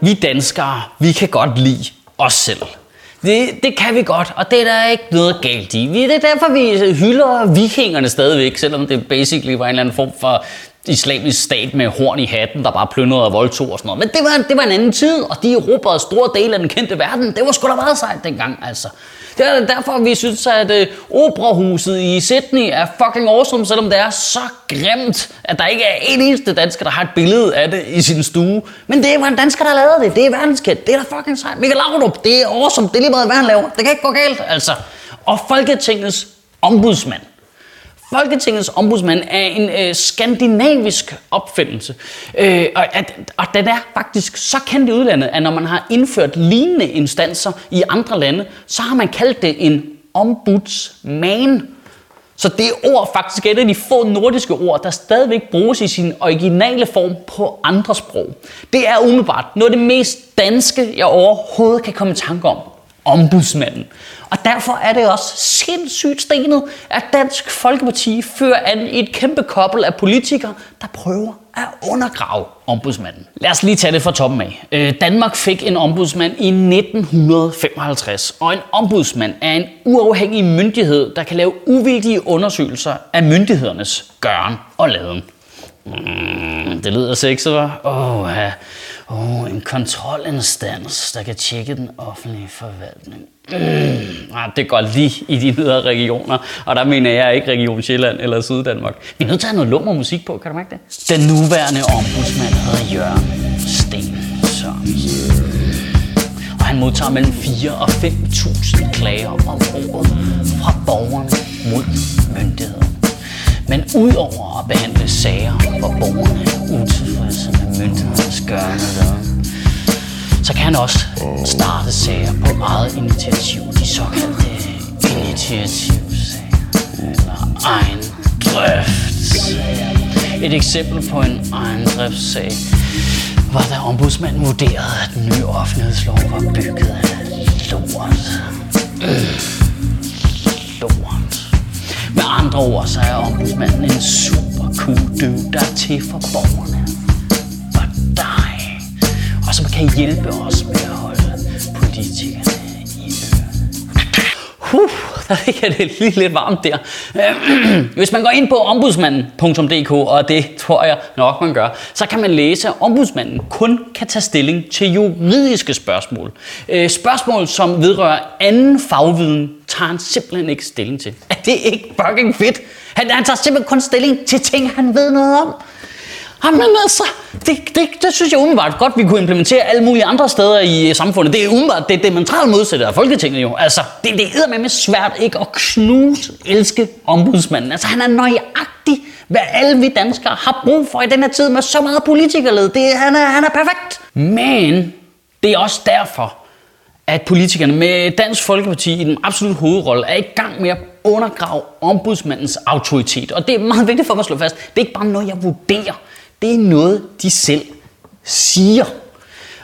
vi danskere, vi kan godt lide os selv. Det, det kan vi godt, og det er der ikke noget galt i. Vi- Det er derfor, vi hylder vikingerne stadigvæk, selvom det basically var en eller anden form for islamisk stat med horn i hatten, der bare plyndrede og voldtog og sådan noget. Men det var, det var en anden tid, og de erobrede store dele af den kendte verden. Det var sgu da meget sejt dengang, altså. Det er derfor, vi synes, at øh, operahuset i Sydney er fucking awesome, selvom det er så grimt, at der ikke er en eneste dansker, der har et billede af det i sin stue. Men det var en dansker, der lavede det. Det er verdenskendt. Det er da fucking sejt. Michael Laudrup, det er awesome. Det er lige meget, hvad han laver. Det kan ikke gå galt, altså. Og Folketingets ombudsmand. Folketingets ombudsmand er en øh, skandinavisk opfindelse, øh, og, at, og den er faktisk så kendt i udlandet, at når man har indført lignende instanser i andre lande, så har man kaldt det en ombudsman. Så det ord faktisk er et af de få nordiske ord, der stadigvæk bruges i sin originale form på andre sprog. Det er umiddelbart noget af det mest danske, jeg overhovedet kan komme i tanke om. Ombudsmanden. Og derfor er det også sindssygt stenet, at Dansk Folkeparti fører an i et kæmpe kobbel af politikere, der prøver at undergrave ombudsmanden. Lad os lige tage det fra toppen af. Øh, Danmark fik en ombudsmand i 1955, og en ombudsmand er en uafhængig myndighed, der kan lave uvildige undersøgelser af myndighedernes gøren og laden. Mm, det lyder sexet, hva'? Åh, oh, ja oh, en kontrolinstans, der kan tjekke den offentlige forvaltning. Mm. Ah, det går lige i de ydre regioner, og der mener jeg ikke Region Sjælland eller Syddanmark. Vi er nødt til at have noget lummer musik på, kan du mærke det? Den nuværende ombudsmand hedder Jørgen Sten Sørensen. Og han modtager mellem 4 og 5.000 klager om året fra borgerne mod myndighederne. Men udover at behandle sager, hvor borgerne er utilfredse med myndighedernes gørende så kan han også starte sager på eget initiativ, de såkaldte initiativsager, eller egen drift. Et eksempel på en egen driftssag var da ombudsmanden vurderede, at den nye offentlighedslov var bygget af lort. Øh, lort. Andre ord, så er ombudsmanden en super cool dude, der er til for borgerne og dig. Og som kan hjælpe os med at holde politikerne i ørene. Huh, der fik jeg det lige lidt varmt der. Hvis man går ind på ombudsmanden.dk, og det tror jeg nok man gør, så kan man læse, at ombudsmanden kun kan tage stilling til juridiske spørgsmål. Øh, spørgsmål, som vedrører anden fagviden, tager han simpelthen ikke stilling til. Er det ikke fucking fedt? Han, han tager simpelthen kun stilling til ting, han ved noget om. Jamen altså, det, det, det synes jeg umiddelbart godt, vi kunne implementere alle mulige andre steder i øh, samfundet. Det er umiddelbart det, det mentale modsætte af Folketinget jo. Altså, det, det er med svært ikke at knuse elske ombudsmanden. Altså, han er nøjagtig, hvad alle vi danskere har brug for i den her tid med så meget politikerled. Det, han, er, han er perfekt. Men det er også derfor, at politikerne med Dansk Folkeparti i den absolut hovedrolle er i gang med at undergrave ombudsmandens autoritet. Og det er meget vigtigt for mig at slå fast. Det er ikke bare noget, jeg vurderer. Det er noget, de selv siger.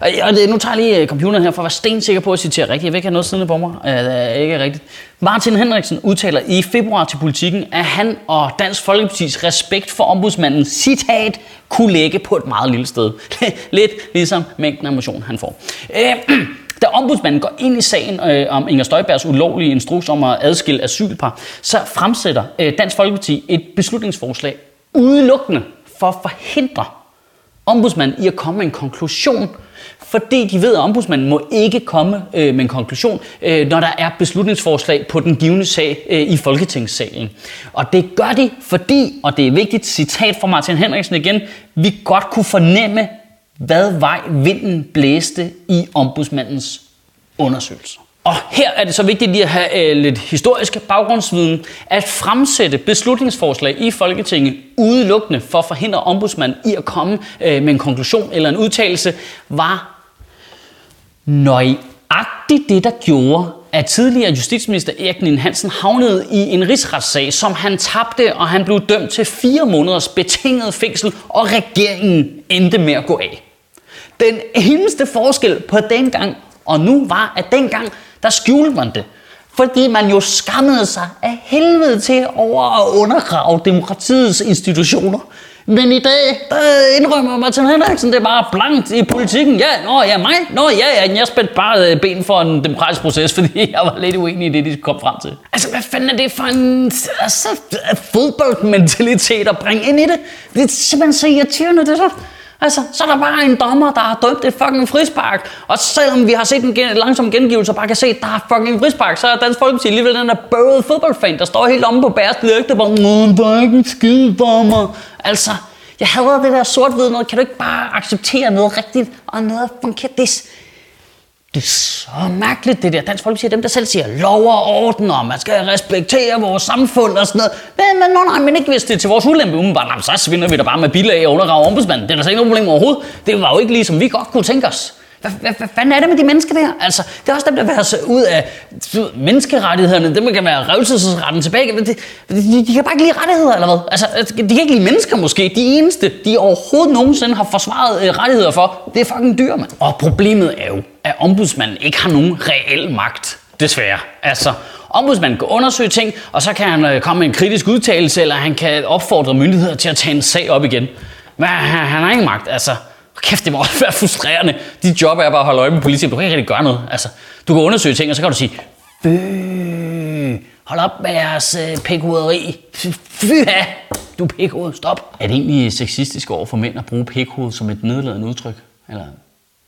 Og det, nu tager jeg lige øh, computeren her for at være stensikker på at citere rigtigt. Jeg vil ikke have noget siddende på mig. Øh, det er ikke rigtigt. Martin Henriksen udtaler i februar til politikken, at han og Dansk Folkepartis respekt for ombudsmanden, citat, kunne lægge på et meget lille sted. Lidt ligesom mængden af motion, han får. Øh, da ombudsmanden går ind i sagen øh, om Inger Støjbergs ulovlige instruks om at adskille asylpar, så fremsætter øh, Dansk Folkeparti et beslutningsforslag udelukkende for at forhindre ombudsmanden i at komme med en konklusion, fordi de ved, at ombudsmanden må ikke komme øh, med en konklusion, øh, når der er beslutningsforslag på den givende sag øh, i Folketingssalen. Og det gør de, fordi, og det er vigtigt, citat fra Martin Henriksen igen, vi godt kunne fornemme, hvad vej vinden blæste i ombudsmandens undersøgelser. Og her er det så vigtigt lige at have øh, lidt historisk baggrundsviden, at fremsætte beslutningsforslag i Folketinget udelukkende for at forhindre ombudsmanden i at komme øh, med en konklusion eller en udtalelse, var nøjagtigt det, der gjorde, at tidligere justitsminister Erik Nien Hansen havnede i en rigsretssag, som han tabte, og han blev dømt til fire måneders betinget fængsel, og regeringen endte med at gå af. Den eneste forskel på dengang og nu var, at dengang, der skjulte man det. Fordi man jo skammede sig af helvede til over at undergrave demokratiets institutioner. Men i dag, der indrømmer Martin Henriksen, det er bare blankt i politikken. Ja, nå ja, mig. Nå ja, ja, jeg spændte bare øh, ben for en demokratisk proces, fordi jeg var lidt uenig i det, de kom frem til. Altså, hvad fanden er det for en altså, fodboldmentalitet at bringe ind i det? Det er simpelthen så irriterende, det så. Altså, så er der bare en dommer, der har dømt et fucking frispark. Og selvom vi har set en gen- langsom gengivelse og bare kan se, at der er fucking frispark, så er Dansk Folkeparti alligevel den der bøvede fodboldfan, der står helt omme på bærs lygte, bare, Nå, der er ikke en skide dommer. Altså, jeg hader det der sort-hvide noget. Kan du ikke bare acceptere noget rigtigt og noget fungerer? Det, det er så mærkeligt, det der. Dansk Folkeparti er dem, der selv siger lov og orden, og man skal respektere vores samfund og sådan noget. Men, men, nej, men ikke hvis det er til vores ulempe umiddelbart. Så svinder vi da bare med bilag og undergraver ombudsmanden. Det er der så ikke noget problem overhovedet. Det var jo ikke lige, som vi godt kunne tænke os. Hvad, hvad, hvad fanden er det med de mennesker der? Altså, det er også dem, der vil have sig ud af menneskerettighederne. Dem, der kan være revselsesretten tilbage. De, de, de, kan bare ikke lide rettigheder, eller hvad? Altså, øh, de kan ikke lide mennesker måske. De eneste, de overhovedet nogensinde har forsvaret øh, rettigheder for, det er fucking dyr, mand. Og problemet er jo, ombudsmanden ikke har nogen reel magt. Desværre. Altså, ombudsmanden kan undersøge ting, og så kan han øh, komme med en kritisk udtalelse, eller han kan opfordre myndigheder til at tage en sag op igen. Men han, han har ingen magt, altså. Kæft, det må også være frustrerende. Dit job er bare at holde øje med politiet, Du kan ikke rigtig gøre noget. Altså, du kan undersøge ting, og så kan du sige, Bøh, hold op med jeres øh, pikhoveri. Du er pikhoved, stop. Er det egentlig sexistisk over for mænd at bruge pikhoved som et nedladende udtryk? Eller?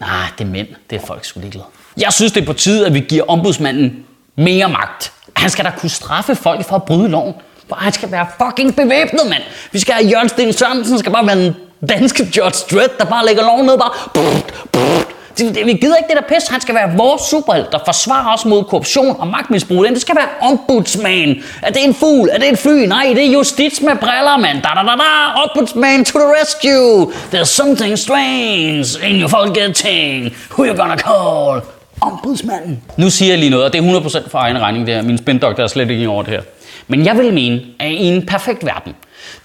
Nej, det er mænd. Det er folk sgu ligeglade. Jeg synes, det er på tide, at vi giver ombudsmanden mere magt. Han skal da kunne straffe folk for at bryde loven. For han skal være fucking bevæbnet, mand. Vi skal have Jørgen Sten Sørensen, skal bare være en danske George Strait, der bare lægger loven ned bare... Brrr, brrr, vi gider ikke det der pis. Han skal være vores superhelt, der forsvarer os mod korruption og magtmisbrug. Det skal være ombudsman. Er det en fugl? Er det et fly? Nej, det er justits med briller, mand. Da, da, da, da. Ombudsman to the rescue. There's something strange in your folketing. Who you gonna call? Ombudsmanden. Nu siger jeg lige noget, og det er 100% for egen regning, det her. Min spænddoktor er slet ikke over det her. Men jeg vil mene, at i en perfekt verden,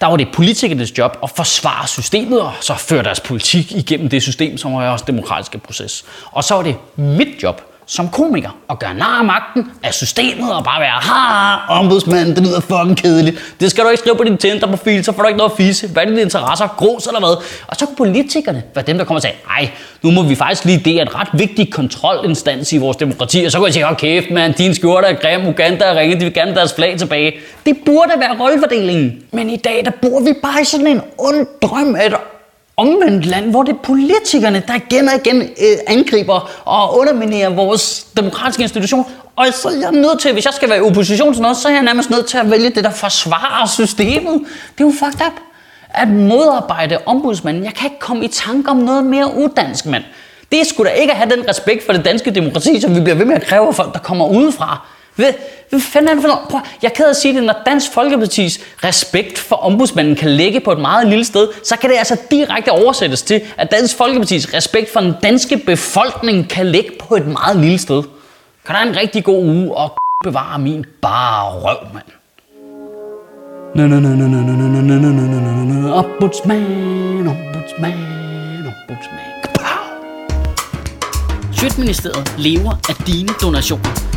der var det politikernes job at forsvare systemet og så føre deres politik igennem det system, som var også demokratiske proces. Og så var det mit job som komiker og gøre nar af magten af systemet og bare være, ha, ombudsmand, det lyder fucking kedeligt. Det skal du ikke skrive på din Tinder-profil, så får du ikke noget at fise. Hvad er dine interesser? Grus eller hvad? Og så kunne politikerne være dem, der kommer og sige, nej, nu må vi faktisk lige, det er en ret vigtig kontrolinstans i vores demokrati. Og så kan jeg sige, okay, kæft, mand, din skjorte er grim, Uganda er ringe, de vil gerne deres flag tilbage. Det burde være rollefordelingen. Men i dag, der bor vi bare i sådan en ond drøm, at omvendt land, hvor det er politikerne, der igen og igen øh, angriber og underminerer vores demokratiske institution. Og så er jeg nødt til, hvis jeg skal være i opposition til noget, så er jeg nærmest nødt til at vælge det, der forsvarer systemet. Det er jo fucked up. At modarbejde ombudsmanden, jeg kan ikke komme i tanke om noget mere udansk, mand. Det skulle da ikke at have den respekt for det danske demokrati, som vi bliver ved med at kræve af folk, der kommer udefra. Hvad, hvad fanden er det for noget? Prøv, jeg kan at sige det, når Dansk Folkepartis respekt for ombudsmanden kan ligge på et meget lille sted, så kan det altså direkte oversættes til, at Dansk Folkepartis respekt for den danske befolkning kan ligge på et meget lille sted. Kan der en rigtig god uge og bevare min bare røv, mand. Ombudsman, ombudsman, ombudsman. Sjøtministeriet lever af dine donationer.